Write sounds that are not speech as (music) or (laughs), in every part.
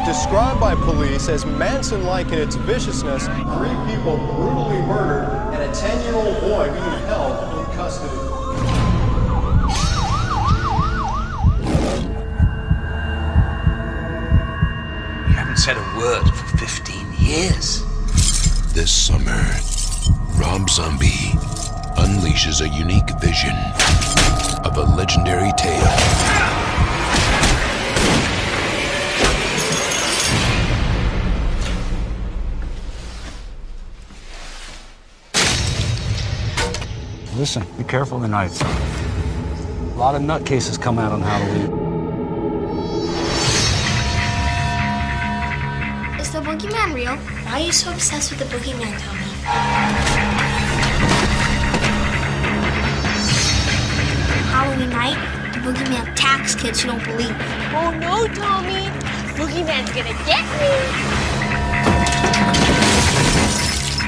Was described by police as Manson-like in its viciousness. Three people brutally murdered and a 10-year-old boy being held in custody. You haven't said a word for 15 years. This summer, Rob Zombie unleashes a unique vision of a legendary tale. Listen, be careful tonight. A lot of nutcases come out on Halloween. Is the boogeyman real? Why are you so obsessed with the boogeyman, Tommy? Halloween night, the boogeyman attacks kids who don't believe. Oh no, Tommy! Boogeyman's gonna get me!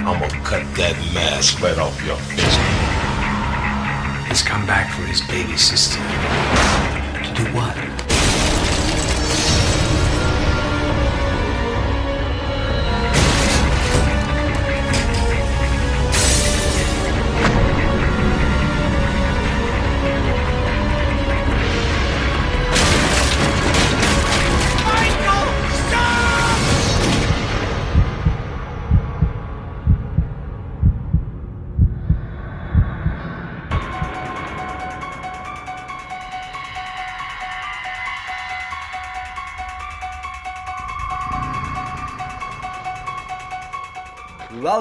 I'm gonna cut that mask right off your face. He's come back for his baby sister. To do what?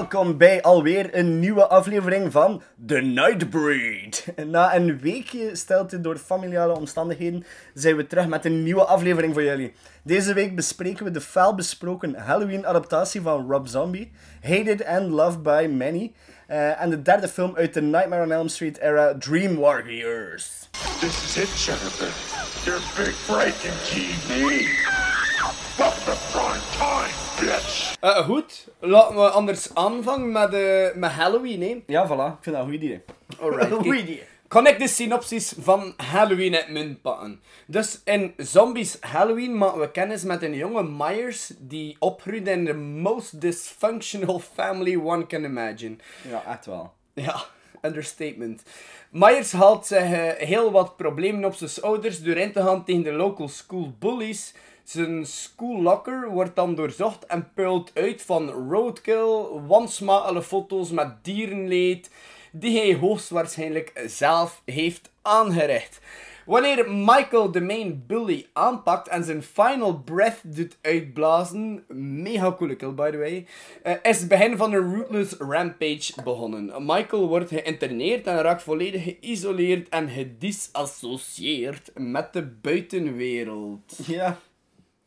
Welkom bij alweer een nieuwe aflevering van The Nightbreed. Na een weekje stilte door familiale omstandigheden zijn we terug met een nieuwe aflevering voor jullie. Deze week bespreken we de fel besproken Halloween-adaptatie van Rob Zombie, Hated and Loved by Many, eh, en de derde film uit de Nightmare on Elm Street era, Dream Warriors. This is it, Jennifer. Your big break in TV. Welcome to prime time, bitch. Eh, goed, laten we anders aanvangen met, eh, met Halloween. Hè. Ja, voilà. Ik vind dat een goed idee. Alright. (laughs) Goed idee. Kan ik de synopsis van Halloween uit munt pakken? Dus in Zombies Halloween maken we kennis met een jonge Myers die opgroeit in the most dysfunctional family one can imagine. Ja, echt wel. Ja, understatement. Myers haalt zich eh, heel wat problemen op zijn ouders door in te gaan tegen de local school bullies. Zijn school locker wordt dan doorzocht en puilt uit van roadkill, wansmakelijke foto's met dierenleed, die hij hoogstwaarschijnlijk zelf heeft aangericht. Wanneer Michael de main bully aanpakt en zijn final breath doet uitblazen, mega coole kill by the way, eh, is het begin van een ruthless rampage begonnen. Michael wordt geïnterneerd en raakt volledig geïsoleerd en gedisassocieerd met de buitenwereld. Ja.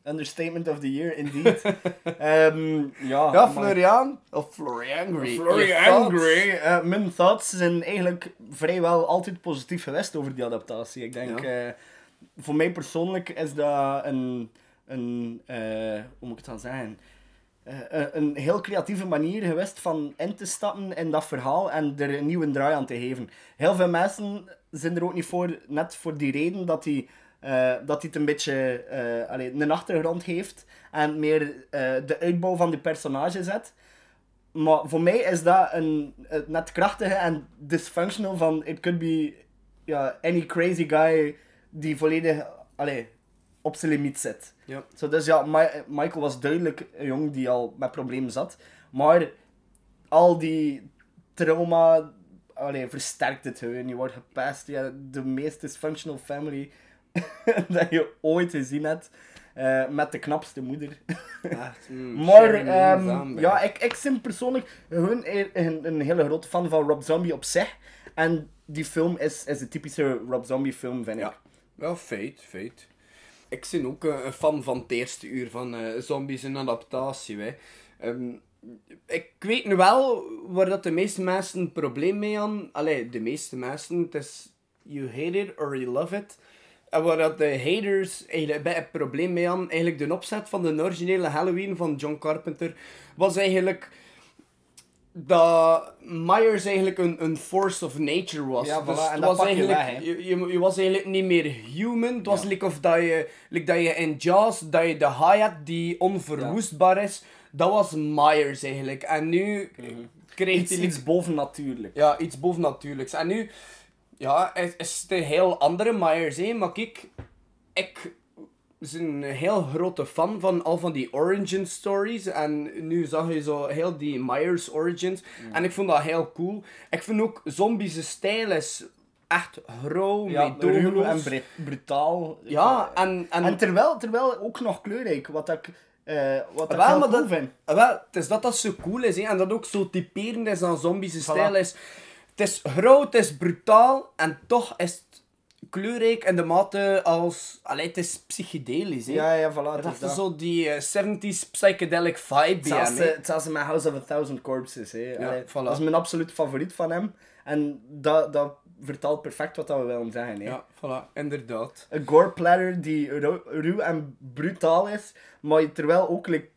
Understatement of the year, indeed. (laughs) Ehm, ja, Florian? Of Floriangry. Floriangry. Eh, mijn thoughts zijn eigenlijk vrijwel altijd positief geweest over die adaptatie. Ik denk, Ja. eh, voor mij persoonlijk is dat een, een eh, hoe moet ik het dan zeggen? Een, een heel creatieve manier geweest van in te stappen in dat verhaal en er een nieuwe draai aan te geven. Heel veel mensen zijn er ook niet voor, net voor die reden dat hij eh, dat hij het een beetje allee, een achtergrond heeft en meer eh, de uitbouw van die personage zet. Maar voor mij is dat een, het net krachtige en dysfunctional van it could be ja, any crazy guy die volledig allee, op zijn limiet zit. Ja. Zo, dus ja, Mi- Michael was duidelijk een jong die al met problemen zat. Maar al die trauma allee, versterkt het gewoon. Je wordt gepest. Ja, de meest dysfunctional family (laughs) dat je ooit gezien hebt. eh, met de knapste moeder. (laughs) Echt, mm, Maar ehm, ja, ik, ik ben persoonlijk gewoon een, een, hele grote fan van Rob Zombie op zich. En die film is, is een typische Rob Zombie film, vind ik. Ja. Ja, feit, feit. ik ben ook een, een fan van het eerste uur van eh, Zombies in adaptatie. Hè. Ehm, ik weet nu wel waar dat de meeste mensen een probleem mee hadden. Allee, de meeste mensen. Het is you hate it or you love it. En waar dat de haters eigenlijk bij het probleem mee hadden, eigenlijk de opzet van de originele Halloween van John Carpenter, was eigenlijk dat Myers eigenlijk een, een force of nature was. Ja, voilà, dus en was je eigenlijk, weg, je, je, je was eigenlijk niet meer human. Het was like of dat je, like dat je in Jaws, dat je de haai had die onverwoestbaar is. Dat was Myers eigenlijk. En nu kreeg Iets, hij... iets bovennatuurlijk. Ja, iets bovennatuurlijks. En nu, ja, is, is het een heel andere Myers, hè. Maar kijk, ik ben een heel grote fan van al van die origin stories. En nu zag je zo heel die Myers origins. En ik vond dat heel cool. Ik vind ook Zombies' stijl is echt grauw, Ja, ruw en bru- brutaal. Ja, en... En, En terwijl, terwijl ook nog kleurrijk, wat ik, eh wat ik wel, heel maar cool dat, vind. wel, het is dat dat zo cool is, hè, en dat ook zo typerend is aan zombies' stijl is. Het is grauw, het is brutaal, en toch is het kleurrijk in de mate als... Allee, het is psychedelisch, hè. Ja, ja, voilà. het Dat is is dat. zo die eh, 70s psychedelic vibe bij hem, Hetzelfde, hè. hetzelfde met House of a Thousand Corpses. Hè. Allee, voilà. Dat is mijn absoluut favoriet van hem. En dat, dat vertaalt perfect wat dat we willen zeggen. Hè. Ja, voilà, inderdaad. Een gore platter die ru- ruw en brutaal is, maar terwijl ook like,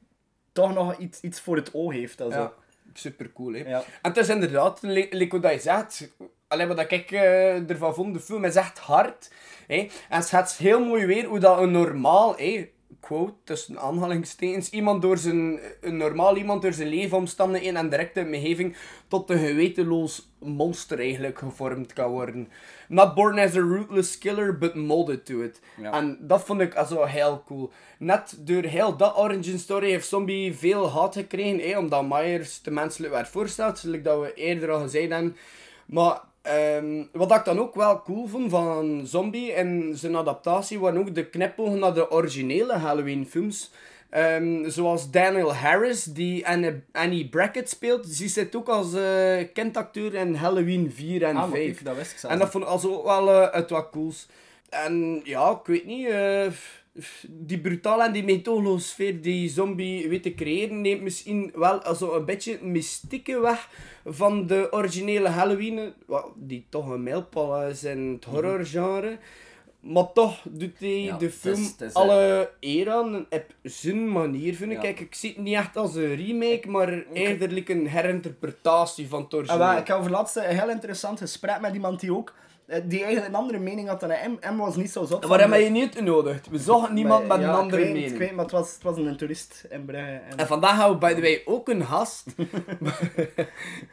toch nog iets, iets voor het oog heeft. Also. Ja, super cool, hè. Ja. En het is inderdaad, li- like wat je zegt, alleen wat ik eh, ervan vond, de film is echt hard. Hè. En het gaat heel mooi weer hoe dat een normaal, hè, quote, tussen aanhalingstekens, iemand door zijn, een normaal iemand door zijn leefomstandigheden en directe omgeving tot een gewetenloos monster eigenlijk gevormd kan worden. Not born as a ruthless killer, but molded to it. Ja. En dat vond ik also heel cool. Net door heel dat origin story heeft Zombie veel haat gekregen, hè, omdat Myers te menselijk werd voorgesteld, zoals dat we eerder al gezegd hebben. Maar ehm, wat ik dan ook wel cool vond van Zombie en zijn adaptatie, waren ook de knipogen naar de originele Halloween films. Ehm, zoals Daniel Harris, die Annie Brackett speelt. Die zit ook als eh kindacteur in Halloween 4 en Ah, maar 5. kijk, dat wist ik zelf En dat vond ik also ook wel eh, het wat cools. En ja, ik weet niet. eh, die brutale en die meedogenloze sfeer die zombie weet te creëren, neemt misschien wel also een beetje mystieke weg van de originele Halloween. eh, Die toch een mijlpaal is in het horrorgenre. Maar toch doet hij Ja, de is- film is, alle eer aan op zijn manier, vind ik. Ja. Kijk, ik zie het niet echt als een remake, maar eerder like een herinterpretatie van het Ah, origineel. ik had over laatst een heel interessant gesprek met iemand die ook eh, die eigenlijk een andere mening had dan hij. M, M was niet zo zot. Waarom heb je niet uitgenodigd? We zochten niemand Maar, met ja, een andere ik weet, mening. Ik weet, maar het was, het was een toerist in Brugge. En... En vandaag hebben we, by the way, ook een gast. (laughs) (laughs)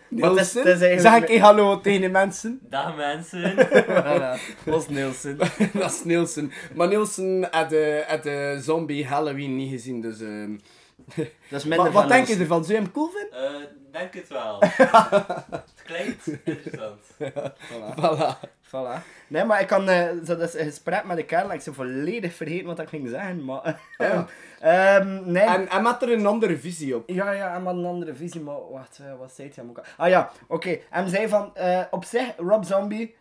Maar het is- Nielsen. het is Zeg ik hallo tegen de mensen. (laughs) Dag mensen. Voilà, dat was Nielsen. dat is Nielsen. Maar Nielsen had de, had de zombie Halloween niet gezien, dus... ehm (laughs) Dat is minder wat denk je ervan? Zou je hem cool vinden? Eh, denk het wel. (laughs) het klinkt interessant. (laughs) Voilà. Voilà. Nee, maar ik kan eh, zo, dat is een gesprek met de kerel. Ik zou volledig vergeten wat ik ging zeggen. Maar, Ja. Ehm, nee. En hij had er een andere visie op. Ja, ja, en had een andere visie, maar wacht, eh, wat zei hij hem ook al? Ah ja, oké. En zei van, eh, op zich, Rob Zombie,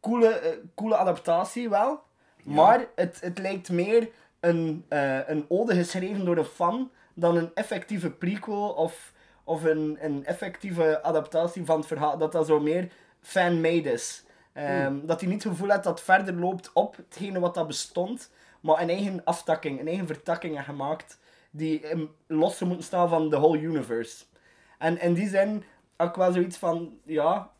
coole, coole adaptatie wel. Maar het, het lijkt meer een, eh, een ode geschreven door een fan dan een effectieve prequel of, of een, een effectieve adaptatie van het verhaal. Dat dat zo meer fan-made is. Ehm, Dat hij niet het gevoel heeft dat het verder loopt op hetgene wat dat bestond, maar een eigen aftakking, een eigen vertakking heeft gemaakt die los moeten staan van de whole universe. En in die zin had ik wel zoiets van, ja,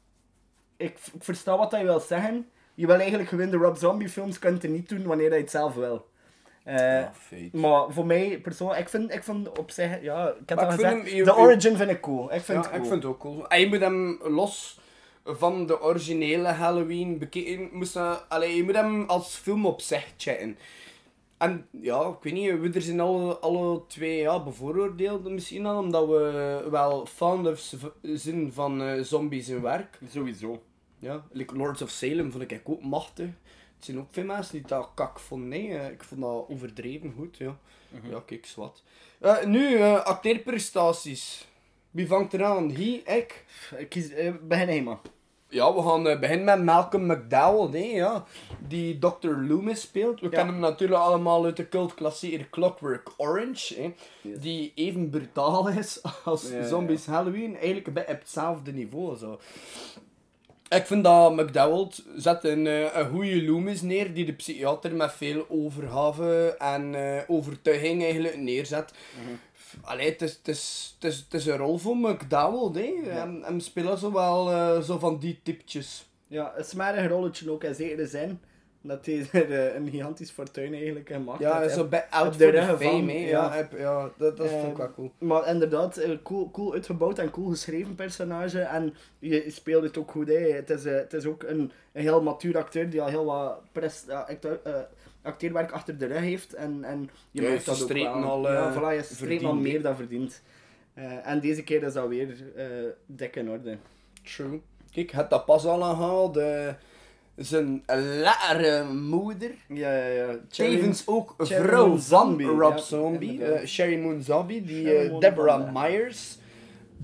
ik, ik versta wat hij wil zeggen. Je wil eigenlijk gewoon de Rob Zombie films kunt niet doen wanneer hij het zelf wil. Eh, feit. maar voor mij persoonlijk, ik vind, ik vind op zich, ja, ik heb Maar al ik vind gezegd, hem- je- de je- origin vind ik cool. Ik vind Ja, het cool. ik vind het ook cool. En je moet hem los van de originele Halloween bekijken. Moest allee, je moet hem als film op zich checken. En ja, ik weet niet, we er zijn alle, alle twee ja, bevooroordeeld misschien al, omdat we wel fan of z- zijn van eh, zombies in werk. Sowieso. Ja, like Lords of Salem vond ik ook machtig. Er zijn ook veel mensen die dat kak vonden. Nee, eh, ik vond dat overdreven goed. Ja, ja kijk, zwart. Eh nu, eh acteerprestaties. Wie vangt eraan? Hij, ik? Ik kies, begin. Ja, we gaan beginnen met Malcolm McDowell, hè, ja, die Dr. Loomis speelt. We kennen hem natuurlijk allemaal uit de cultklassieker Clockwork Orange, hè, die even brutaal is (laughs) als Ja, ja. Zombies Halloween. Eigenlijk een beetje op hetzelfde niveau. Zo. Ik vind dat McDowell zet een, eh, een goede Loomis neer, die de psychiater met veel overgave en eh, overtuiging eigenlijk neerzet. Allee, het is, het, is, het, is, het is een rol voor McDowell, hè. En, en spelen zo wel eh, zo van die typetjes. Ja, een smerig rolletje ook, in zekere zin. Dat hij er eh, een gigantisch fortuin eigenlijk gemaakt Ja, heeft. zo bij out for the fame. Ja, heb- ja, dat, dat Eh, vind ik wel cool. Maar inderdaad, een cool, cool uitgebouwd en cool geschreven personage. En je speelt het ook goed. Hè. Het, is, eh, het is ook een, een heel matuur acteur die al heel wat pres, ja, eh, acteerwerk achter de rug heeft. En, en je Ja, merkt dat ook wel. al, eh, ja, voilà, je al meer dan verdient. Eh, en deze keer is dat weer eh dik in orde. True. Kijk, het dat pas al aangehaald. Zijn lekkere moeder. Ja, ja, ja. Tevens ook een Cherry vrouw Moon van Zombie, Rob ja, Zombie. eh, Sherry Moon Zombie, die Sherry eh, Moon Deborah. Myers.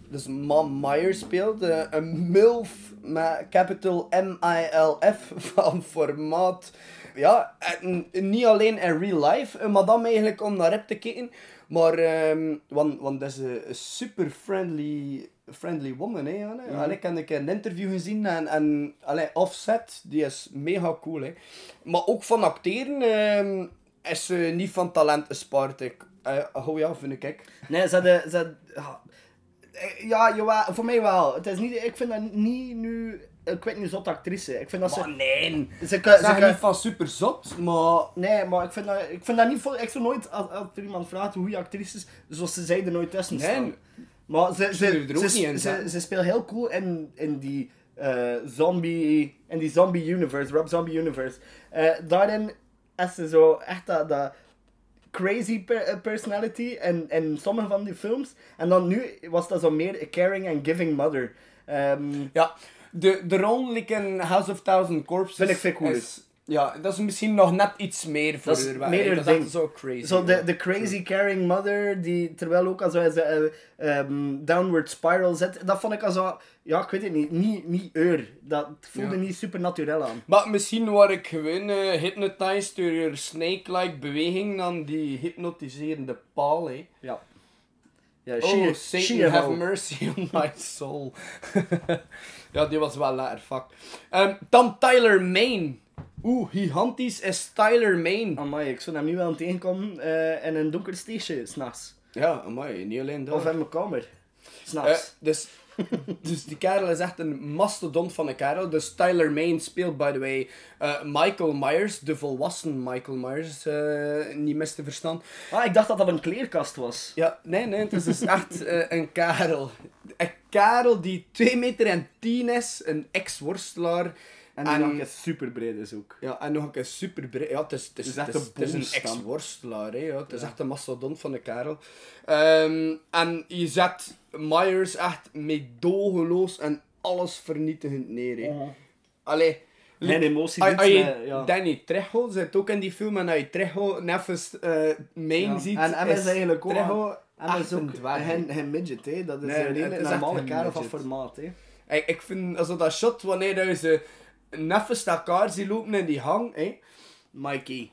Dus Mom Myers speelt. eh, een MILF met capital M-I-L-F (laughs) van formaat. Ja, en niet alleen in real life, een madame eigenlijk om naar op te kijken. Maar, ehm, want, want dat is een super friendly, friendly woman. Hè. Mhm. Allee, ik heb een interview gezien en, en allee, Offset, die is mega cool. Hè. Maar ook van acteren ehm, is ze niet van talent gespaard. Ik, eh, oh ja, vind ik. Nee, ze hadden... Ze hadden- ja, Eh, ja, jawel, voor mij wel. Het is niet, ik vind dat niet nu... Ik weet niet, zot actrice. Ik vind dat ze... Maar nee. Ze kan, Zeg ze kan, niet van super zot, maar... Nee, maar ik vind dat, ik vind dat niet vol... Ik zou nooit, als, als er iemand vraagt hoe je actrice is, zoals ze zei er nooit tussen Nee. Maar ze, ze, ze, ze, speelt heel cool in, in die eh, zombie... In die zombie universe, Rob Zombie universe. Eh, daarin is ze zo echt dat... dat crazy per- eh, personality in, in sommige van die films. En dan nu was dat zo meer a caring and giving mother. Ehm, Ja, de, de rol like in House of Thousand Corpses Vind ik veel cooler. is- Ja, dat is misschien nog net iets meer voor Dat haar. meer dat is zo crazy. Zo de, de crazy caring mother, die terwijl ook al zo in zijn eh, ehm, downward spiral zit. Dat vond ik al zo, ja, ik weet het niet, niet, niet eur. Dat voelde Ja. niet supernatural aan. Maar misschien word ik gewoon eh hypnotized door je snake-like beweging dan die hypnotiserende paal, hè. Ja. Ja, Oh, she- Satan she have mercy on my soul. (laughs) ja, die was wel lekker, fuck. Ehm, dan Tyler Main. Oeh, gigantisch is Tyler Main. Amai, ik zou hem nu wel tegenkomen eh in een donker steegje, s'nachts. Ja, amai, niet alleen dat. Of in mijn kamer, Eh, s'nachts. dus, (laughs) dus die kerel is echt een mastodont van een kerel. Dus Tyler Main speelt, by the way, eh, Michael Myers, de volwassen Michael Myers, eh, niet mis te verstaan. ah, ik dacht dat dat een kleerkast was. Ja, nee, nee, het is dus echt eh, een kerel. Een kerel die 2 meter en 10 is, een ex-worstelaar. En die nog eens super breed is ook. Ja, en nog een keer super breed. Ja, het is, het is, Het is echt het is, een een ex-worstelaar. Ja. Het is Ja. echt een mastodont van de kerel. Ehm, en je zet Myers echt meedogenloos en alles vernietigend neer. Hè. Mhm. Allee. Geen emotie, niets ja. Danny Trejo zit ook in die film en als je Trejo neffens eh main Ja. ziet, En is eigenlijk ook... Trejo Hem is een ook geen, midget, hè. Dat is Nee, een echt normale kerel van formaat, hè. Ik, ik vind also dat shot wanneer ze neffens elkaar ziet lopen in die hang, hè. Mikey.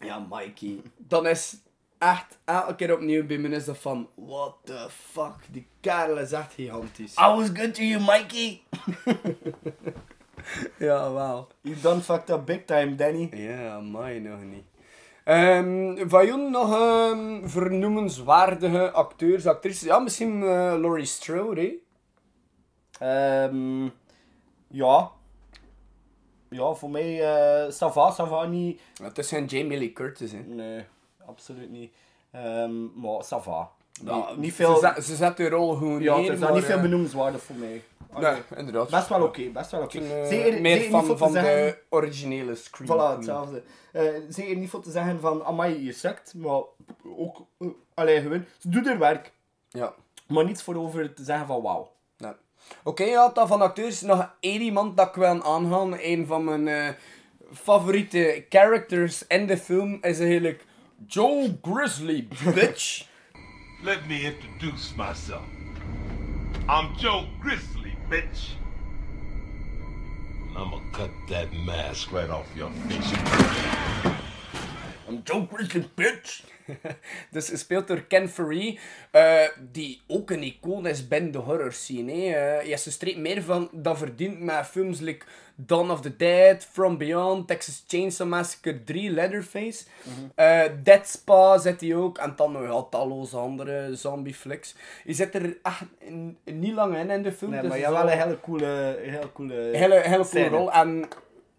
Ja, Mikey. Dan is echt elke keer opnieuw bij me is dat van, what the fuck, die kerel is echt gigantisch. I was good to you, Mikey. (laughs) Ja, wel. You done fucked up big time, Danny. Ja, mij nog niet. Ehm van jullie nog ehm, vernoemenswaardige acteurs, actrices? Ja, misschien eh, Laurie Strode, hè? Ehm, ja. Ja, voor mij, eh Sava, Sava niet. Het is geen Jamie Lee Curtis, hè? Nee, absoluut niet. Ehm, maar Sava. Ja, niet, veel... Ze, zet- ze zet de rol gewoon ja, neer, maar, niet veel eh, benoemenswaardig voor mij. Nee, inderdaad. Best wel oké, best wel oké. Eh, Zeker, meer zeker van, niet van zeggen... de originele Scream. Voilà, hetzelfde. Eh, zeker niet voor te zeggen van, amai, je sukt, maar ook, uh, allee, gewoon, ze doet haar werk. Ja. Maar niets voor over te zeggen van, wauw. Oké, ja, dan van acteurs nog één iemand dat ik wil aangaan. Een van mijn eh, favoriete characters in de film is eigenlijk Joe Grizzly, bitch. (laughs) Let me introduce myself. I'm Joe Grizzly, bitch. I'm gonna cut that mask right off your face. I'm bitch. (laughs) dus gespeeld door Ken Faree, eh, die ook een icoon is binnen de horror scene. hè. Eh, ja, ze streept meer van dan verdient met films like Dawn of the Dead, From Beyond, Texas Chainsaw Massacre 3, Leatherface. Eh, Dead Spa zit hij ook. En dan nog ja, talloze andere zombie flicks. Je zit er echt niet lang in in de film. Nee, dus maar je wel een hele coole... Hele coole hele, hele coole rol. En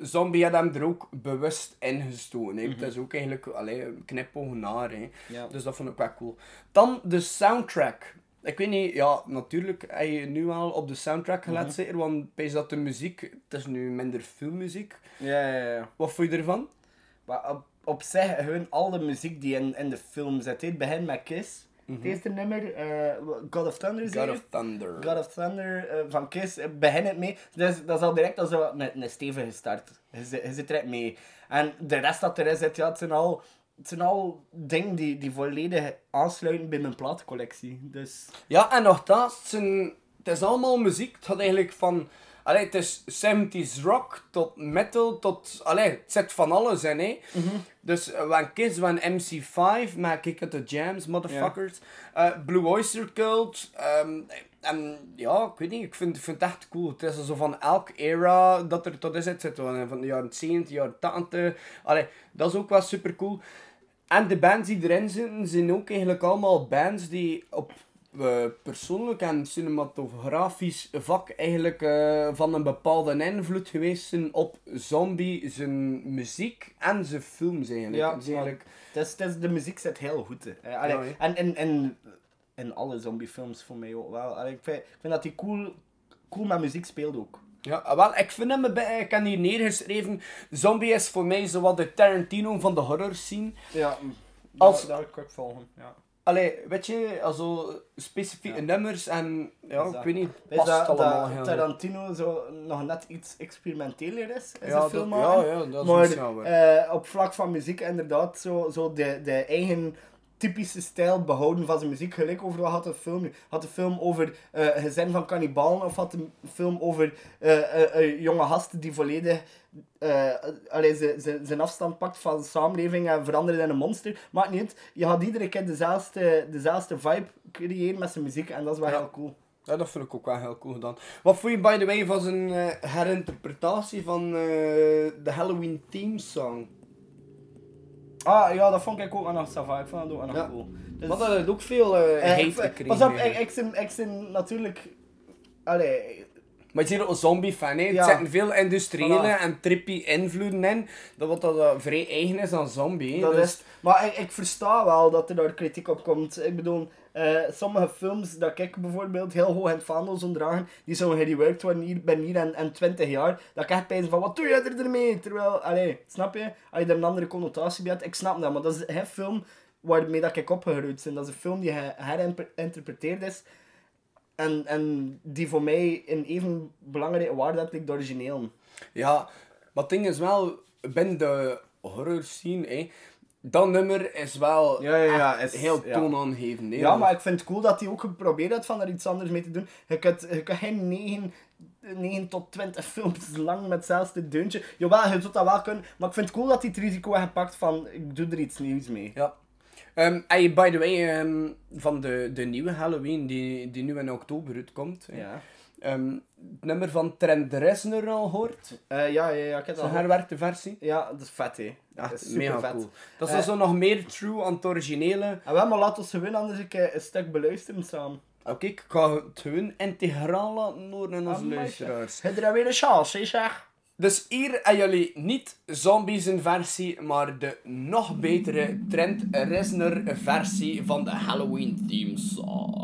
Zombie had hem er ook bewust in gestoken. Mhm. Het is ook eigenlijk allee, een knipoog naar. Hè. Ja. Dus dat vond ik wel cool. Dan de soundtrack. Ik weet niet, ja, natuurlijk heb je nu al op de soundtrack gelet zitten, want is dat de muziek, het is nu minder filmmuziek. Ja, ja, ja. Wat vond je ervan? Maar op, op zich, gewoon al de muziek die in, in de film zit. Het begint met Kiss. Het eerste nummer, eh, God of Thunder, God of Thunder. God of Thunder eh, van Kiss, eh, begin het mee. Dus dat is al direct al zo een, een stevige start. Je, zit- je zit direct mee. En de rest dat erin zit, ja, het zijn al, het zijn al dingen die, die volledig aansluiten bij mijn platencollectie. Dus... Ja, en nogthans, het, zijn- het is allemaal muziek. Het gaat eigenlijk van... Allee, het is 70s rock tot metal tot... Allee, het zit van alles in, hè. Dus uh, van Kiss, van MC5, met Kick at the Jams, motherfuckers. Eh, Blue Oyster Cult. ehm, en ja, ik weet niet, ik vind, ik vind het echt cool. Het is zo van elk era dat er tot is zit. zit Van van de jaren 70, jaren 80. Allee, dat is ook wel super cool. En de bands die erin zitten, zijn ook eigenlijk allemaal bands die op persoonlijk en cinematografisch vak eigenlijk eh, van een bepaalde invloed geweest zijn op Zombie, zijn muziek en zijn films eigenlijk. Ja, Het is eigenlijk... Het is, het is, de muziek zit heel goed. hè. Allee, Ja, hè. en en, en in alle zombiefilms voor mij ook wel. Allee, ik, vind, ik vind dat hij cool, cool met muziek speelt ook. Ja, ah, wel, ik vind hem, ik heb hier neergeschreven, Zombie is voor mij zowat de Tarantino van de horror scene. Ja, Als, daar, daar kan ik volgen. Ja. Allee, weet je, also specifieke nummers en, ja, ik weet niet, past dat, allemaal dat Tarantino zo nog net iets experimenteler is in Ja, zijn film ja, ja, dat is maar wel eh, op vlak van muziek inderdaad zo, zo de, de eigen typische stijl behouden van zijn muziek. Gelijk over wat had de film nu? Had de film over een gezin van kannibalen of had de film over een jonge gast die volledig zijn afstand pakt van de samenleving en verandert in een monster. Maakt niet. Je had iedere keer dezelfde, dezelfde vibe creëren met zijn muziek en dat is wel heel cool. Ja, dat vind ik ook wel heel cool gedaan. Wat vond je, by the way, van zijn herinterpretatie van de Halloween theme song? Ah, ja, dat vond ik ook nog sava. Ik vond dat ook nog Ja. cool. Dus, Want dat had ook veel eh eh, hate ik- gekregen. Pas op, ik, ik, ben, ik ben natuurlijk... Allee... Maar je ziet ook een zombie-fan, hè. Ja. Er zitten veel industriële Voilà. en trippy invloeden in. Dat wat dat eh, vrij eigen is aan zombie, hè. Dat Dus- is, maar ik, ik versta wel dat er daar kritiek op komt. Ik bedoel, eh, sommige films dat ik bijvoorbeeld heel hoog in het vaandel zou dragen, die zouden gereworked worden hier, binnen hier en, en 20 jaar, dat ik echt pijs van, wat doe je er ermee? Terwijl, allee, snap je? Als je er een andere connotatie bij hebt, ik snap dat, maar dat is geen film waarmee dat ik opgegroeid ben. Dat is een film die herinterpreteerd is en, en die voor mij een even belangrijke waarde heeft like de origineel. Ja, maar het ding is wel, binnen de horror scene, hè, dat nummer is wel Ja, ja, ja, is- heel ja. toonaangevend. hè. Ja, maar ik vind het cool dat hij ook geprobeerd heeft van er iets anders mee te doen. Je kunt, je kunt geen 9, 9 tot 20 films lang met hetzelfde deuntje. Jawel, je zult dat wel kunnen, maar ik vind het cool dat hij het risico heeft gepakt van ik doe er iets nieuws mee. Ja. En je, by the way, ehm, van de, de nieuwe Halloween, die, die nu in oktober uitkomt. Ja. Ehm, het nummer van Trent Reznor al gehoord. Eh, ja, ja, ja, ik heb dat Zijn herwerkte versie. Ja, dat is vet, hè. Ja, dat is mega vet. cool. Dat is Eh, zo nog meer true aan het originele. En wel, maar laat ons gewoon anders een, keer een stuk beluisteren samen. Oké, ik ga het gewoon integraal laten horen aan onze luisteraars. Heb je er weer een chance, hè, zeg? Dus hier hebben jullie niet Zombies een versie, maar de nog betere Trent Reznor versie van de Halloween theme song.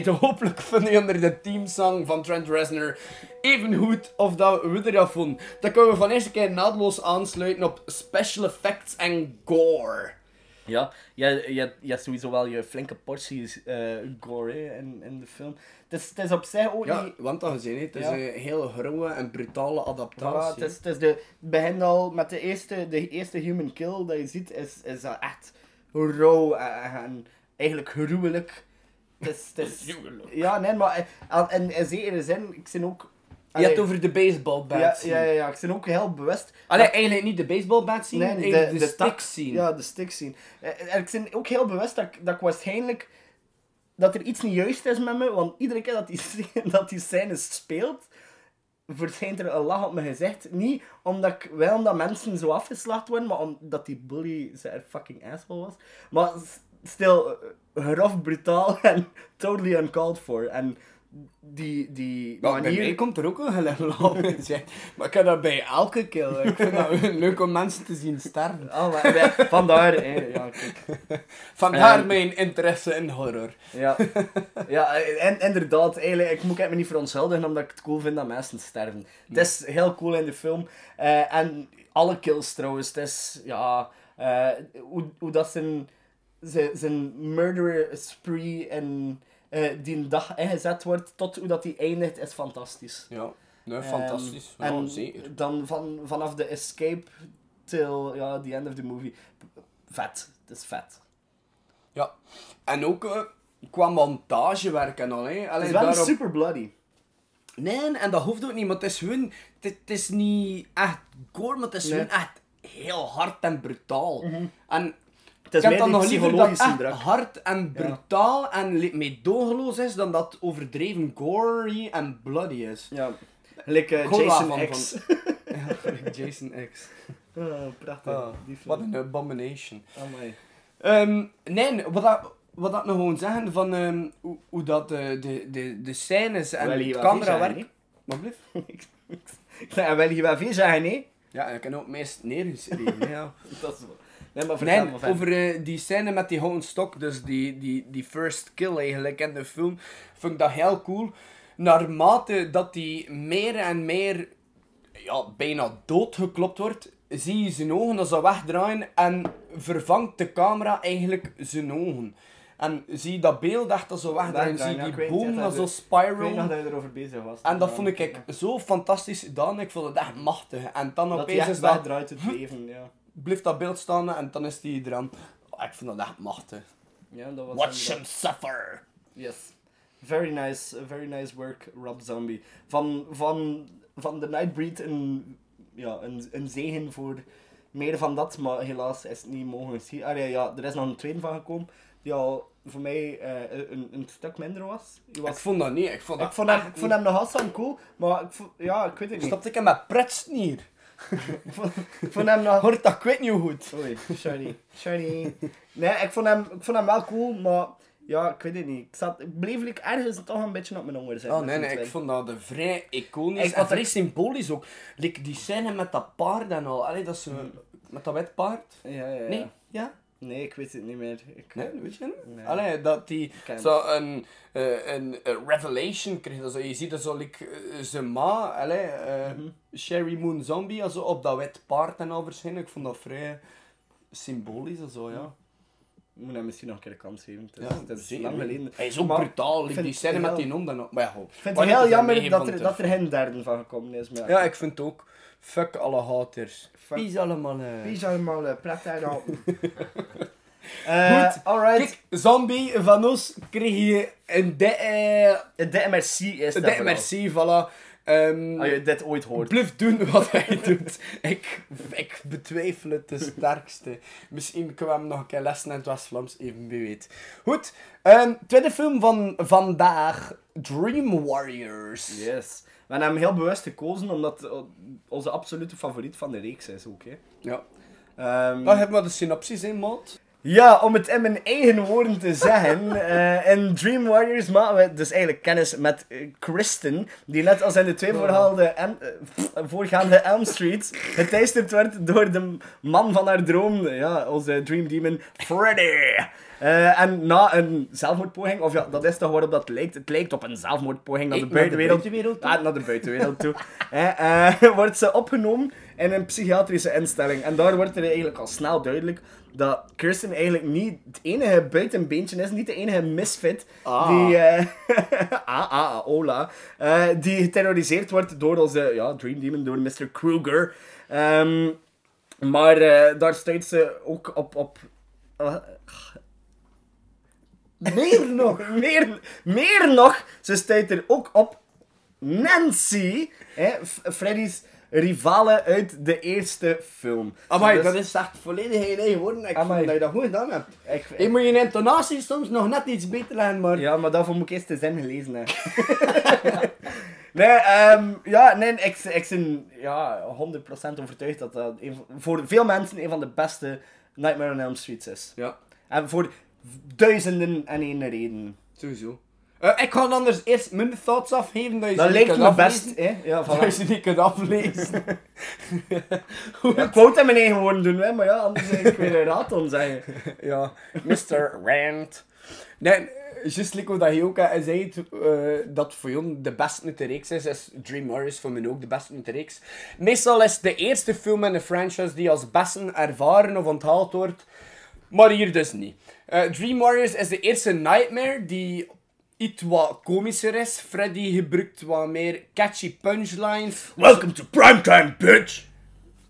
Hopelijk vind je onder de teamsong van Trent Reznor even goed of dat we er af vonden. Dan kunnen we van eerste keer naadloos aansluiten op special effects en gore. Ja, je, je, je hebt sowieso wel je flinke porties eh, gore hè, in, in de film. Het is, het is op zich ook Ja, niet... want dat gezien, het is Ja. een heel grauwe en brutale adaptatie. het, is, het, is de, het begint al met de eerste, de eerste human kill dat je ziet, is, is dat echt rauw en, en eigenlijk gruwelijk. Het is, het is, (laughs) ja, nee, maar eh, in, in zekere zin, ik ben ook... Je hebt over de baseball bat ja, ja, ja, ja, ik ben ook heel bewust... Allee, dat- eigenlijk niet de baseball bat scene, Nee, de, de, de stick scene. Ja, de stick scene. Eh, En ik ben ook heel bewust dat, ik- dat ik waarschijnlijk... Dat er iets niet juist is met me, want iedere keer dat die, (laughs) scène- dat die scène speelt, verschijnt er een lach op mijn gezicht. Niet omdat ik wel omdat mensen zo afgeslacht worden, maar omdat die bully zijn fucking asshole was. Maar stil, eh, grof, brutaal (laughs) en totally uncalled for. En die, die Ja, bij mij komt er ook een glimlach (laughs) gezicht. Maar ik heb dat bij elke kill. Ik vind dat (laughs) leuk om mensen te zien sterven. Oh, maar, ja, vandaar, hè. ja, kijk. Vandaar mijn interesse in horror. Ja, ja en, inderdaad, eigenlijk, ik moet me niet verontschuldigen omdat ik het cool vind dat mensen sterven. Het is heel cool in de film. Eh, en alle kills trouwens, het is, ja, eh, hoe, hoe dat zijn, zijn, zijn murder spree en eh, die dag ingezet wordt, tot hoe dat die eindigt, is fantastisch. Ja, nee, Ehm, fantastisch. Ja, en zeker. dan van, vanaf de escape till ja, the end of the movie, vet. Het is vet. Ja. En ook eh, qua montagewerk en al. Hè. Het Allee, is wel daarop- super bloody. Nee, en dat hoeft ook niet, maar het is gewoon... Het, het is niet echt gore, maar het is Nee. gewoon echt heel hard en brutaal. En Het is dan nog liever dat echt hard en brutaal en meedogenloos is, dan dat overdreven gory en bloody is. Ja. Gelijk eh, Jason X. (laughs) Ja, gelijk Jason X. Oh, prachtig. Film. wat een abomination. Amai. Ehm, nee, wat dat, wat dat nog gewoon zeggen van ehm, hoe, hoe dat de, de, de, de scènes en veel camerawerk... zeggen, Wat blieft? (laughs) Ik wil wel hier wel veel zeggen, nee? Ja, ik kan ook meest neergeschreven. ja. (laughs) Dat is. Nee, maar vertel Nee, over eh, die scène met die houten stok, dus die, die, die first kill eigenlijk in de film, vond ik dat heel cool. Naarmate dat die meer en meer ja, bijna doodgeklopt wordt, zie je zijn ogen als ze wegdraaien en vervangt de camera eigenlijk zijn ogen. En zie je dat beeld echt als ze wegdraaien, zie je die boom als dat zo is- Ik spiral. dat je erover bezig was. En dat vond ik zo fantastisch gedaan, ik vond het echt machtig. En dan Dat hij opeens is dat wegdraait het leven, ja. Blijft dat beeld staan en dan is die eraan. Oh, ik vind dat echt machtig. Ja, dat was Watch him suffer. Yes. Very nice, very nice work, Rob Zombie. Van, van, van The Nightbreed een, ja, een, een zegen voor meer van dat, maar helaas is het niet mogen zien. Ah, ja, ja, er is nog een tweede van gekomen, die al voor mij eh, een, een stuk minder was. Ik vond dat niet. Ik vond, dat ik vond hem, ik vond hem nog altijd cool, maar ik vond, ja, ik weet het niet. Stopte ik hem met pretsnier? Ik vond, ik vond hem nog... Hoort dat, ik weet niet hoe goed. Oei, sorry. Sorry. Nee, ik vond, hem, ik vond hem wel cool, maar ja, ik weet het niet. Ik, zat, ik bleef like, ergens toch een beetje op mijn honger zitten. Oh nee, nee, ik vond dat de vrij iconisch Ik- en wat vrij ik- symbolisch ook. Like die scène met dat paard en al. Allee, dat ze... Met dat wit paard? Ja, ja, ja. Nee? Ja? Nee, ik weet het niet meer. Ik, Nee, weet je niet? Nee. Allee, dat die zo een, eh, een, revelation kreeg. Dat zo, je ziet dat zo, like, eh, zijn ma, allee, eh, Mhm. Sherry Moon Zombie, also, op dat wit paard en al verschijnen. Ik vond dat vrij symbolisch en zo, ja. Ik moet hem misschien nog een keer een kans geven. Het is, Ja, het is zeker. lang geleden. Hij is ook Maar brutaal, vind die scène met die non dan ook. Maar ja. Ik vind het heel jammer dat er, de dat er geen derde van gekomen is. Maar Ja, ik vind het ook. Fuck alle haters. Fuck. Peace allemaal. eh. Wie zou allemaal uh, plat uithouden? (laughs) Eh, Goed. alright. Kijk, zombie van ons kreeg je een dikke... Een dikke merci is Een dikke merci, voilà. Ehm Als je dit ooit hoort. Blijf doen wat hij (laughs) doet. Ik, ik betwijfel het de sterkste. Misschien kunnen we hem nog een keer lessen in het West-Vlaams, even wie weet. Goed, ehm, tweede film van vandaag. Dream Warriors. Yes. We hebben hem heel bewust gekozen, omdat het onze absolute favoriet van de reeks is ook. Hè. Ja. Ehm, Dan hebben we de synopsis in, maat. Ja, om het in mijn eigen woorden te zeggen. (laughs) eh, in Dream Warriors maken we dus eigenlijk kennis met eh, Kristen. Die net als in de twee voorgaande, Em- eh, voorgaande Elm Street geteisterd werd door de man van haar droom. Ja, onze Dream Demon Freddy. En na een zelfmoordpoging, of ja, dat is toch waarop dat lijkt. Het lijkt op een zelfmoordpoging naar de Ik naar de buitenwereld. buitenwereld toe? Ah, naar de buitenwereld toe. (laughs) (laughs) Wordt ze opgenomen in een psychiatrische instelling. En daar wordt er eigenlijk al snel duidelijk dat Kirsten eigenlijk niet het enige buitenbeentje is, niet de enige misfit Ah. die, eh, (laughs) ah, ah, ah, hola, eh, die geterroriseerd wordt door onze ja, Dream Demon, door Mr. Kruger. Ehm, maar eh, daar stuit ze ook op... op meer (laughs) nog, meer, meer nog, ze stuit er ook op Nancy, hè, Freddy's rivale uit de eerste film. Amai, Dus- dat is echt volledig in eigen woorden. Ik Amai. vond dat je dat goed gedaan hebt. Ik, Je moet je intonatie soms nog net iets beter leggen, maar... Ja, maar daarvoor moet ik eerst de zin gelezen hebben. (laughs) nee, ehm, ja, nee, ik, ik ben ja, 100% overtuigd dat dat een voor veel mensen een van de beste Nightmare on Elm Streets is. Ja. En voor duizenden en één reden. Sowieso. Eh, ik ga anders eerst mijn thoughts afgeven, dat je Dat ze lijkt niet me best, hè? Ja, (laughs) Dat je ze niet kunt aflezen. Ja, ik wou het in mijn eigen woorden doen, hè, maar ja, anders zou ik weer een raad om zeggen. (laughs) ja, Mr. Rand. Nee, juist like dat je ook eh, zei, eh, dat voor jou de beste uit de reeks is, is Dream Warriors voor mij ook de beste uit de reeks. Meestal is de eerste film in de franchise die als beste ervaren of onthaald wordt, maar hier dus niet. Dream Warriors is de eerste Nightmare die iets wat komischer is. Freddy gebruikt wat meer catchy punchlines. Welcome to primetime, bitch!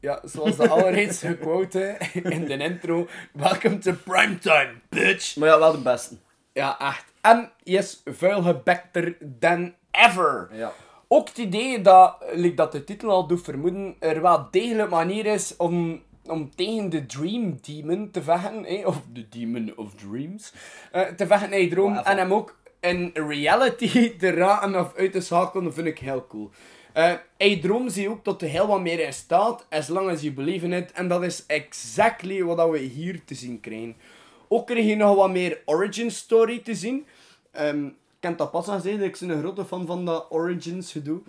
Ja, zoals de allereerst gequote (laughs) in de intro. Welcome to primetime, bitch. Maar ja, wel de beste. Ja, echt. En hij is vuilgebekter than ever. Ja. Ook het idee dat, like dat de titel al doet vermoeden, er wel degelijk manier is om, om tegen de Dream Demon te vechten, hè, of de Demon of Dreams, eh, te vechten in je droom. En hem ook in reality (laughs) te raken of uit te schakelen, vind ik heel cool. Eh in je droom zie je ook dat er heel wat meer in staat, as long as you believe in it. En dat is exactly wat we hier te zien krijgen. Ook krijg je nog wat meer origin story te zien. Ehm, ik kan dat pas al zeggen, ik ben een grote fan van dat origins gedoe.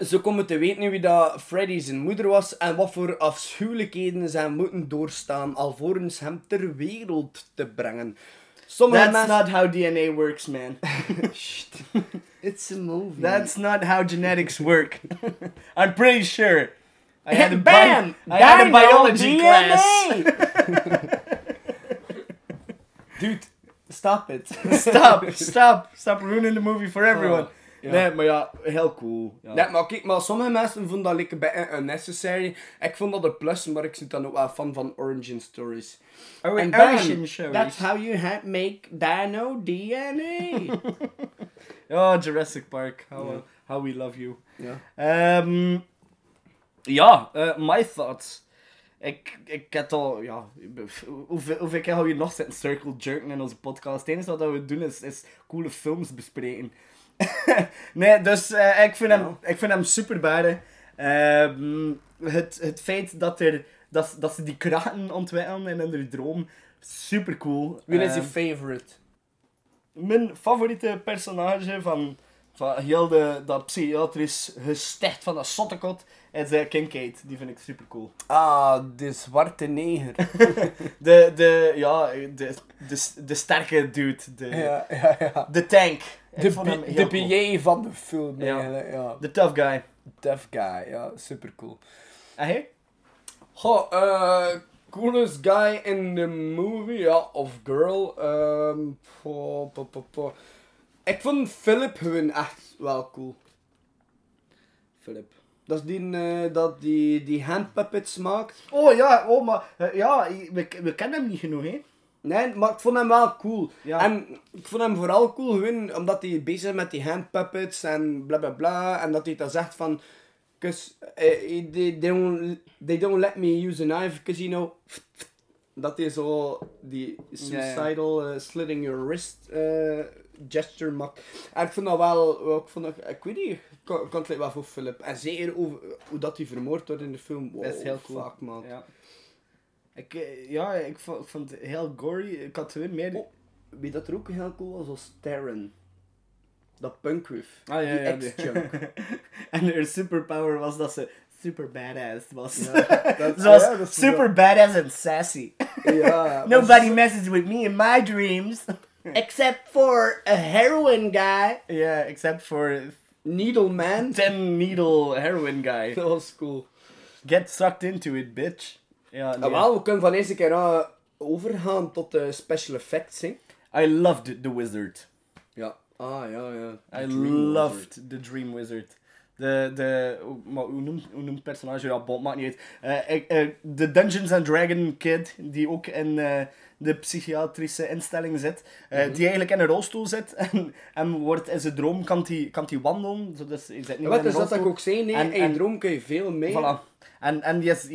Zo komen te weten wie dat Freddy zijn moeder was en wat voor afschuwelijkheden ze moeten doorstaan alvorens hem ter wereld te brengen. Sommige That's mensen... not how DNA works, man. (laughs) It's a movie. That's not how genetics work. (laughs) I'm pretty sure. I had a, (laughs) Bam! bi- I had a biology DNA! class. Dude, stop it. Stop, stop, stop ruining the movie for everyone. Oh, ja. Nee, maar ja, heel cool. Ja. Nee, maar kijk, maar sommige mensen vonden dat een beetje unnecessary. Ik vond dat een plus, maar ik zit dan ook wel fan van origin stories. Bam, origin stories. That's how you ha- make dino DNA. (laughs) Ja, Jurassic Park. How, uh, how we love you. ja. Ehm, ja, eh, my thoughts. Ik, ik heb al, ja, hoeveel, hoeveel keer hou je nog zitten circle jerken in onze podcast? Het enige wat we doen is, is coole films bespreken. (laughs) nee, dus eh, ik, vind hem, ik vind hem super. Ehm, het, het feit dat, er, dat, dat ze die kraten ontwikkelen in hun droom, super cool. Wie is je Ehm, favorite? mijn favoriete personage van, van heel de, dat psychiatrisch gesticht van dat zottekot is uh, Kincaid. Die vind ik super cool. Ah, de zwarte neger. (laughs) De, de, ja, de, de, de sterke dude. De, ja, ja, ja. de tank. De, de cool. Van de film, Ja. eigenlijk. Ja. De tough guy. Tough guy, ja, super cool. En hij? Goh, eh, coolest guy in the movie, ja, of girl. ehm po, po, po. Ik vond Philip gewoon echt wel cool. Philip. Dat is die eh, dat die, die handpuppets maakt. Oh ja, oh, maar eh, ja, we, we kennen hem niet genoeg, hè? Nee, maar ik vond hem wel cool. Ja. En ik vond hem vooral cool gewoon omdat hij bezig is met die handpuppets en bla bla bla. En dat hij dan zegt van... Cause eh, they, don't, they don't let me use a knife, cause you know... Dat hij zo die suicidal eh, slitting your wrist eh, gesture maakt. En ik vond dat wel... Ik, vond dat, ik weet niet, kan, ik kan het wel voor Philip. En zeker over hoe dat hij vermoord wordt in de film. Wow, Dat is heel cool. Fuck man. Ja. Ik, eh, ja, ik vond, ik vond het heel gory. Ik had gewoon meer... Wie dat er ook heel cool was, was Terran. Dat punkwiff. Ah, ja, die ja, die- ex-junk. (laughs) en haar superpower was dat ze super badass was. Ja, (laughs) dat- ze was ja, dat is super badass en sassy. Ja, (laughs) Nobody messes with me in my dreams. Except for a heroin guy. Ja, except for Needle Man. Ten Needle Heroin Guy. Was cool. Get sucked into it, bitch. Ja, Ah, nee. wel, we kunnen van deze keer aan overgaan tot de special effects. Hè. I loved The Wizard. Ja. Ah, ja, ja. I The loved The Dream Wizard. De, de, hoe- maar hoe noemt, hoe noemt het personage? Ja, bot, maakt niet uit. Eh, ik- eh, de Dungeons and Dragon kid, die ook in eh, de psychiatrische instelling zit. eh, Mhm. Die eigenlijk in een rolstoel zit. (laughs) En, en wordt in zijn droom, kan hij kan die wandelen. Zo, dus hij zit niet Ja, wat in een is dat dat ook zei? Nee, En- in droom kun je veel mee. Voilà. En,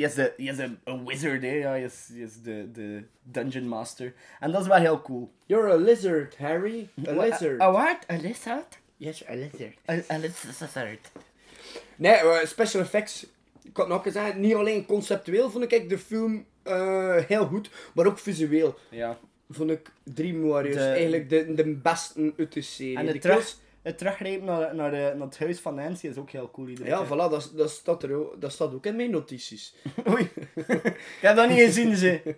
is, de, die is een, een wizard, hè. Ja, die is de, de dungeon master. En dat is wel heel cool. You're a lizard, Harry. A lizard. A, a what? A lizard? Yes, a lizard. A, a lizard. Nee, eh, special effects. Ik had nog gezegd, niet alleen conceptueel vond ik de film eh, heel goed, maar ook visueel. Ja. Vond ik Dream Warriors De- eigenlijk de, de beste uit de serie. En De terug, kills- het teruggrepen naar, naar, de, naar het huis van Nancy is ook heel cool. Ja, keer. voilà, dat, dat, staat er ook, dat staat ook in mijn notities. (laughs) Oei. Ik heb dat niet gezien, ze.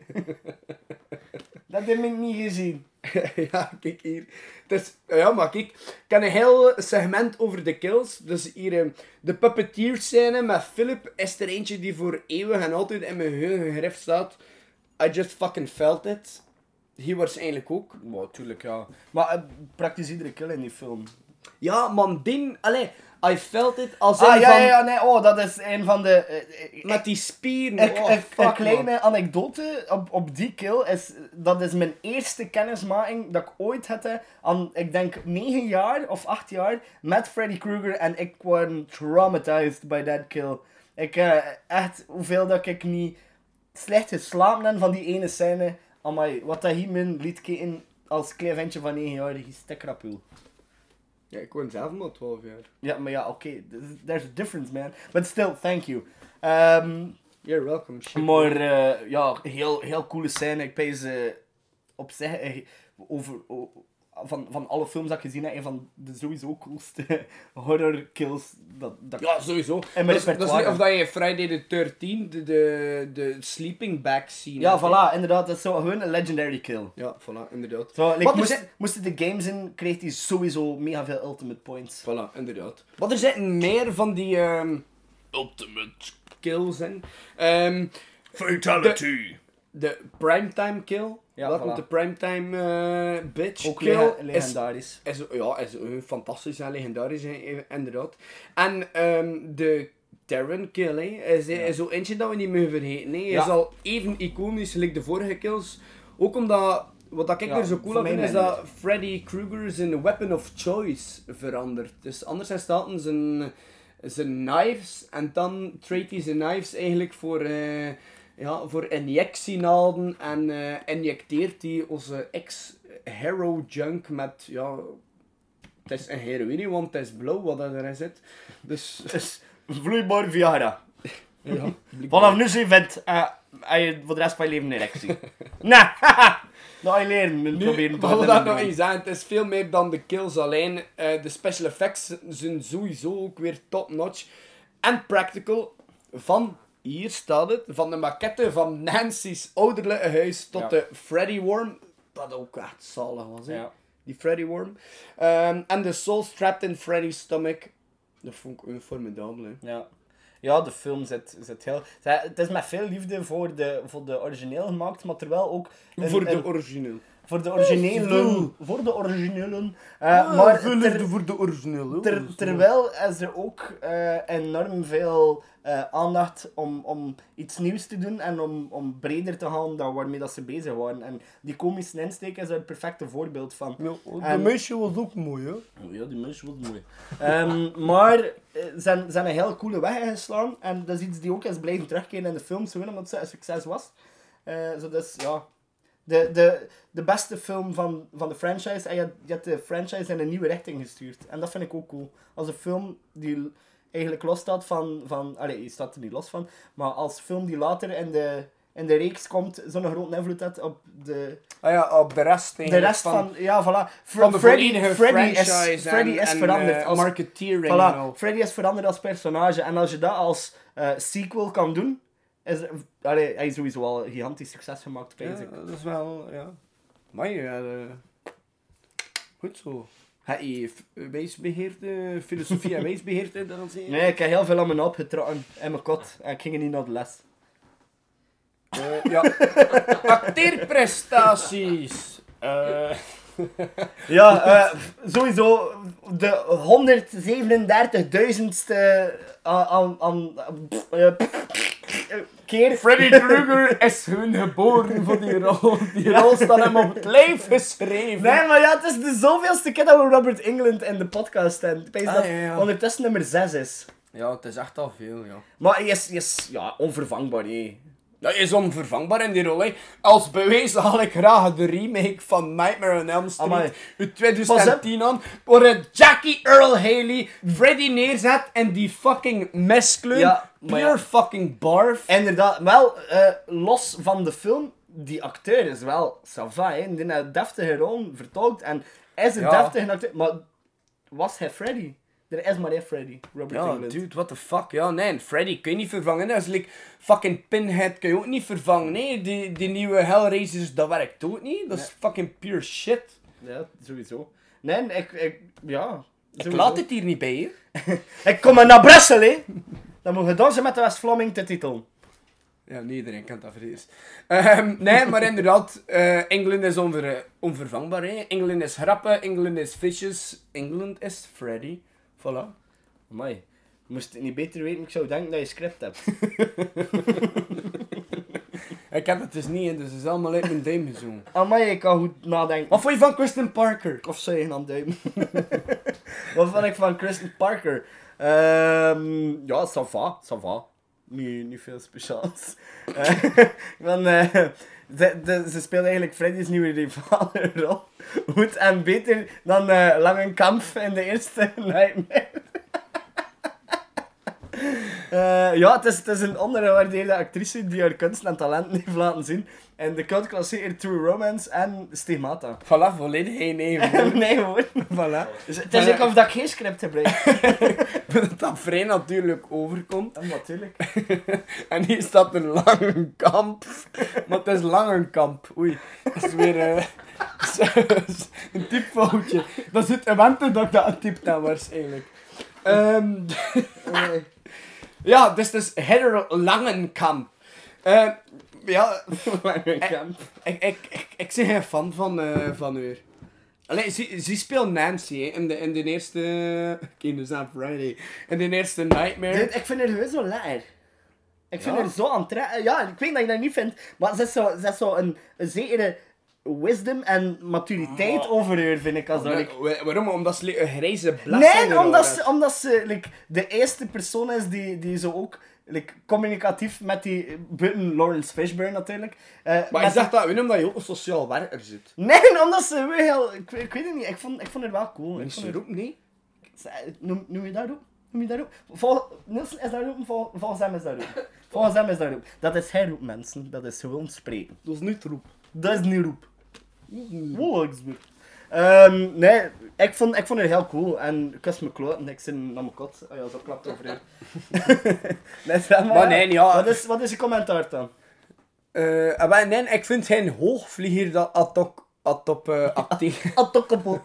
Dat heb ik niet gezien. (laughs) ja, kijk hier. Het is, ja, maar kijk, ik heb een heel segment over de kills. Dus hier, eh, de puppeteer scène met Philip is er eentje die voor eeuwig en altijd in mijn geheugen gegrift staat. I just fucking felt it. Hier waarschijnlijk ook. Maar tuurlijk, ja. Maar eh, praktisch iedere kill in die film. Ja, man, ding. Allee, I felt it als Ah, in ja, van... ja, ja, nee, oh, dat is een van de... eh, eh, Met die spieren. Een, oh, een- fuck, een kleine man. anekdote op, op die kill is, dat is mijn eerste kennismaking dat ik ooit had, aan, ik denk 9 jaar of 8 jaar, met Freddy Krueger en ik was traumatized by that kill. Ik, eh, echt, hoeveel dat ik niet slecht geslapen heb van die ene scène. Amai, wat dat hier mijn liet kijken als klein ventje van 9 jaar, die stekkerapul. Ja, ik woon zelf maar 12 jaar. Ja, maar ja, oké, there's- there's a difference, man. But still, thank you. Ehm, You're welcome, shit. maar eh, ja, heel, heel coole scène. Ik pees eh, op zich eh, over, van, van alle films dat ik gezien heb, een van de sowieso coolste (laughs) horror kills. Dat, dat Ja, sowieso. En dat, is, dat is niet repertoire. of dat je Friday the 13th, de, de, de sleeping bag scene Ja, voilà, inderdaad. Dat is zo gewoon een legendary kill. Ja, voilà, inderdaad. Zo, like, Wat moest, moesten de games in, kreeg hij sowieso mega veel ultimate points. Voilà, inderdaad. Maar er zitten meer van die ehm, ultimate kills in. Ehm, Fatality. de primetime kill. Ja, Wat voilà. met de primetime eh bitch Ook kill lega- is, legendarisch. is, ja, is eh, fantastisch en legendarisch, hè, inderdaad. En ehm, de Terran kill hè, is, is zo eentje dat we niet mogen vergeten. Hè. Hij Ja. is al even iconisch gelijk de vorige kills. Ook omdat, wat dat ik Ja, er zo cool aan vind, is dat Freddy Krueger zijn weapon of choice verandert. Dus anders zijn staat zijn, zijn knives en dan trade hij zijn knives eigenlijk voor, eh ja, voor injectienaalden en eh, injecteert hij onze ex-hero junk met, ja, het is een heroïne, want het is blauw wat erin zit. Dus, (laughs) Het is vloeibaar Viagra. ja. (laughs) Vanaf nu zijn vent, eh, heb je voor de rest van je leven een erectie. Dat ga je leren. proberen te doen. dat nog eens zeggen, het is veel meer dan de kills alleen. Eh, de special effects zijn sowieso ook weer top notch. En practical. Van, hier staat het, van de maquette van Nancy's ouderlijke huis tot Ja. de Freddy Worm. Dat ook echt zalig was, hè. Ja. Die Freddy Worm. Ehm, en de soul trapped in Freddy's stomach. Dat vond ik een formidabel, hè. Ja. Ja, de film zit, zit heel... Het is met veel liefde voor de, voor de origineel gemaakt, maar terwijl ook... een- Voor de een- origineel. Voor de originele... Voor de originelen. Eh, maar ter- voor de origineel, ter- terwijl is er ook eh, enorm veel eh, aandacht om, om iets nieuws te doen en om, om breder te gaan dan waarmee dat ze bezig waren. En die komische insteek is er het perfecte voorbeeld van. En- meisje was ook mooi, hè. Oh ja, die mens was mooi. Ehm, (laughs) maar eh, ze zijn, ze zijn een heel coole weg ingeslaan. En dat is iets die ook is blijven terugkeren in de films, gewoon omdat het een succes was. Eh zo dus, ja. De, de, de beste film van, van de franchise. En je, hebt- je hebt de franchise in een nieuwe richting gestuurd. En dat vind ik ook cool. Als een film die eigenlijk los staat van... van allee, je staat er niet los van. Maar als film die later in de, in de reeks komt, zo'n grote invloed had op de, Ah ja, op de rest de rest van, ja, voilà. Fre- van de Freddy, Freddy is, Freddy en, is en, veranderd eh, als marketeering Voilà. Freddy is veranderd als personage. En als je dat als eh, sequel kan doen, is, allee, hij is sowieso al een gigantisch succes gemaakt, Ja, ik. dat is wel, ja. Maar ja, eh, goed zo. F- wijsbeheerde, filosofie en (laughs) wijsbeheerde dan zien? Nee, ik heb heel veel aan mijn opgetrokken in mijn kot. En ik ging niet naar de les. Eh, ja. (laughs) Acteerprestaties. Eh, Ja, eh, sowieso de 137.000ste aan... aan, aan keer... Freddy Krueger is hun geboren voor die rol. Die rol staat hem op het lijf geschreven. Nee, maar ja, het is de zoveelste keer dat we Robert England in de podcast hebben. Ik denk Ah, dat ja, ja. ondertussen nummer 6 is. Ja, het is echt al veel, ja. Maar hij is, hij is ja, onvervangbaar, hé. Dat is onvervangbaar in die rol. hè. Als bewijs haal ik graag de remake van Nightmare on Elm Street Amai. uit 2010 aan, waarin Jackie Earl Haley Freddy neerzet en die fucking meskleur. Ja, pure ja. fucking barf. Inderdaad, wel, eh, los van de film, die acteur is wel sava, hè. Die heeft deftige rol vertolkt en is een Ja. deftige acteur. Maar was hij Freddy? Er is maar één Freddy, Robert Ja, England. dude, what the fuck. Ja, nee, Freddy kun je niet vervangen. Dat is like fucking Pinhead kun je ook niet vervangen. Nee, die, die nieuwe Hellraisers, dat werkt ook niet. Dat is fucking pure shit. Ja, sowieso. Nee, ik, ik ja. Ik laat het hier niet bij. (laughs) Ik kom maar naar Brussel, hè. Dan moet je dansen met de West-Vlaming te titel. Ja, niet iedereen kent dat voor eerst. Ehm, nee, maar inderdaad, eh England is onver, onvervangbaar. Hè. England is grappen, England is vicious, England is Freddy. Voilà. Amai. Moest het niet beter weten, ik zou denken dat je script hebt. (laughs) Ik heb het dus niet, hè, dus het is allemaal uit mijn duim gezogen. Amai, ik kan goed nadenken. Wat vond je van Kristen Parker? Of zou je aan duim? (laughs) Wat vond ik van Kristen Parker? Ehm ja, ça va, ça va. Niet, niet veel speciaals. (laughs) Eh, want, eh, ze, de- ze speelt eigenlijk Freddy's nieuwe rivale (laughs) rol. Goed en beter dan eh Langenkamp in de eerste (laughs) Nightmare. Eh, ja, het is, het is een ondergewaardeerde actrice die haar kunst en talent (laughs) heeft laten zien. En de cultklassieker True Romance en Stigmata. Voilà, volledig heen even. (laughs) nee hoor. voilà. Dus het is ook of dat ik geen script gebruik. (laughs) Dat dat vrij natuurlijk overkomt. Ja, natuurlijk. En hier staat een lange kamp. Maar het is langenkamp. Oei. Dat is weer eh, een typfoutje. Dat zit in wente dat ik dat heb waarschijnlijk. Ehm ja, dus is Heather Langenkamp. Eh, ja, Langenkamp. ik, ik, ik, ik ben geen fan van, eh van haar. Allee, ze, ze speelt Nancy hè, in, de, in de eerste... (laughs) Kinders on Friday. In de eerste Nightmare. Dit- ik vind haar gewoon zo lekker. Ik vind Ja? haar zo aantrekkelijk. Ja, ik weet dat je dat niet vindt, maar ze is zo, ze is zo een, een zekere wisdom en maturiteit over haar, vind ik. Als dat Wa- ik... wa- Waarom? Omdat ze een grijze blas in Nee, omdat ze, omdat ze like, de eerste persoon is die, die zo ook like, communicatief met die... Buiten Lawrence Fishburne natuurlijk. eh, Maar je zegt dat, omdat je ook een sociaal werker zit. Nee, (laughs) omdat ze heel... Ik, weet- ik weet het niet, ik vond, ik vond het wel cool. Ik vond Mensen het- roepen niet. Noem, noem je dat roep? Noem je dat roep? Vol, Nielsen is dat roepen, vol, volgens hem is dat roep. (laughs) Volgens hem is dat roep. Dat is hij roep, mensen. Dat is gewoon spreken. Dat is niet roep. Dat is niet roep. Ehm nee, ik vond, ik vond het heel cool. En ik was me kloten, ik zit naar mijn kot. Oh ja, zo klapt over (laughs) nee, zeg maar, Maar nee, ja. Wat is, wat is je commentaar dan? Eh, en wij- nee, ik vind geen hoogvlieger dat Atok, Atop uh, (laughs) acteer. Atokkoppel.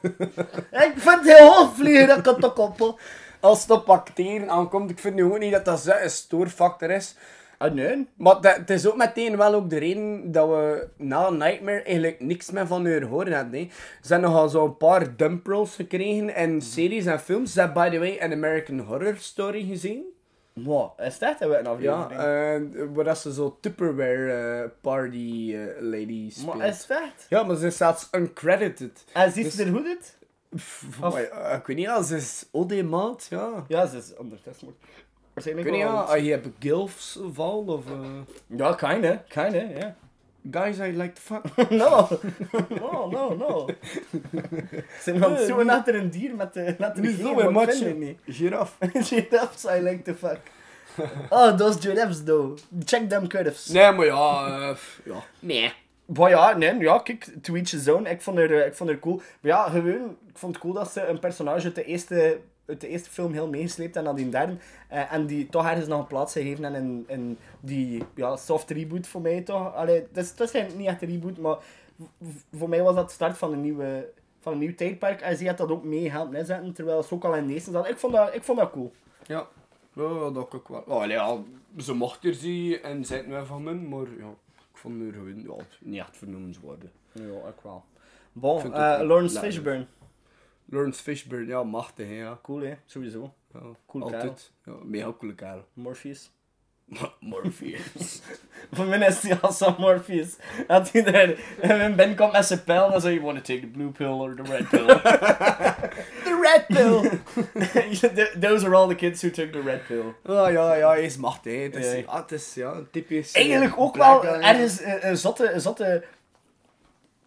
ik vind het heel hoog vliegen, dat atokkoppel. Als het op acteren aankomt, ik vind nu ook niet dat dat zo'n stoorfactor is. Ah, nee. Maar dat, het is ook meteen wel ook de reden dat we na Nightmare eigenlijk niks meer van haar horen hebben. hè. Ze hebben nogal zo'n paar dump rolls gekregen in series en films. Ze hebben, by the way, een American Horror Story gezien. Wow, is dat een Ja, aflevering? eh, waar dat ze zo Tupperware eh, party eh, lady speelt. maar is dat? Ja, maar ze is zelfs uncredited. En ziet Dus- ze er goed uit? Maar, ik weet niet, als ze is OD maat, ja. Ja, ze is ondertussen. Waarschijnlijk weet niet, wel als je hebt gilfs val of... eh, Ja, kinda, kinda, ja. guys I like to fuck. (laughs) (laughs) No, no, no, no. Ze zijn het zoeken achter een dier met de, met de Niet zo, het matje. niet. Giraf. Giraffes, I like to fuck. oh, those giraffes though. Check them curves. Nee, maar ja, eh, ja. Nee. Maar ja, nee, ja, kijk, to each his own. Ik vond, haar, eh, ik vond haar cool. Maar ja, gewoon, ik vond het cool dat ze een personage uit de eerste, uit de eerste film heel meegesleept en dan die derde. eh, en die toch ergens nog een plaats gegeven en in, in die ja, soft reboot voor mij toch. Allee, het is, het is niet echt een reboot, maar voor mij was dat de start van een nieuwe van een nieuw tijdperk. En ze had dat ook mee helpen inzetten, terwijl ze ook al in de eerste zat. Ik vond dat, ik vond dat cool. Ja, ja dat ook wel. Oh, ja, ze mocht er zien en zijn wel van men, maar ja, ik vond er gewoon ja, niet echt vernoemenswaardig. Ja, ik wel. Bon, eh, het Lawrence. Fishburne. Lawrence Fishburne, ja, machtig, hè, ja. Cool, hè? Sowieso. ja Cool altijd. Ja, mega coole kerel. Morpheus. Morpheus. (laughs) Voor mij is zo Morpheus. Dat en Ben komt met zijn pijl en dan zeg je, want to take the blue pill or the red pill? (laughs) the red pill! Th- (laughs) Those are all the kids who took the red pill. Ah, ja, ja, hij is machtig. Het is, Ja. ah, het is ja, typisch... eh, Eigenlijk ook wel ergens een, een, zotte, een zotte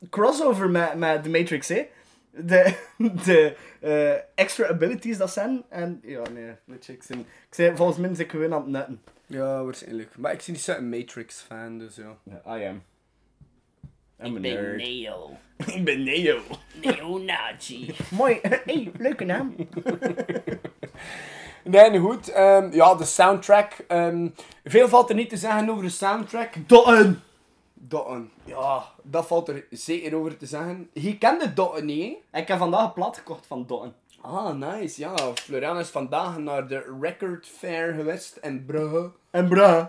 crossover met, met The Matrix, hè? De, de eh, extra abilities dat zijn. En ja, nee, weet je, ik, zijn, ik zei, volgens mij zit ik gewoon aan het netten. Ja, waarschijnlijk. Maar ik zie niet zo'n Matrix-fan, dus ja. Ja, I am. I'm a Ik ben nerd. Neo. (laughs) ik ben Neo. Neo-Nazi. (laughs) Mooi. hey, leuke naam. (laughs) Nee, goed. ehm, ja, de soundtrack. ehm, veel valt er niet te zeggen over de soundtrack. Dotten! Dotten. Ja, dat valt er zeker over te zeggen. Je kende Dotten niet, hè? Ik heb vandaag een plaat gekocht van Dotten. Ah, nice. Ja, Florian is vandaag naar de Record Fair geweest in Brugge. En bruh.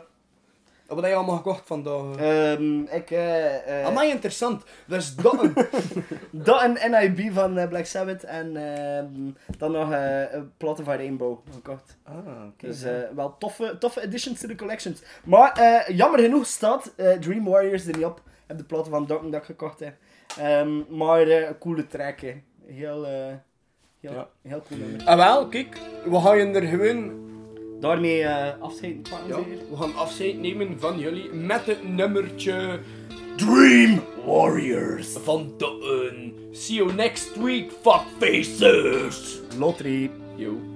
Wat heb je allemaal gekocht vandaag? Ehm, ik... eh Amai, interessant. Dus Dotten. (laughs) Dotten NIB van eh, Black Sabbath en ehm, dan nog eh een platen van Rainbow gekocht. ah, oké. Dus wel toffe, toffe additions to the collections. Maar eh, jammer genoeg staat Dream Warriors er niet op. Heb de platen van Dotten dat ik gekocht heb. Ehm, maar een coole track, hè. Heel, eh, heel, Ja. heel cool nummer. Ah, wel, kijk. We gaan je er gewoon... Daarmee eh afscheid pakken, Ja, zeker? we gaan afscheid nemen van jullie met het nummertje Dream Warriors. van Dotten. See you next week, fuckfaces. Lottery. Yo.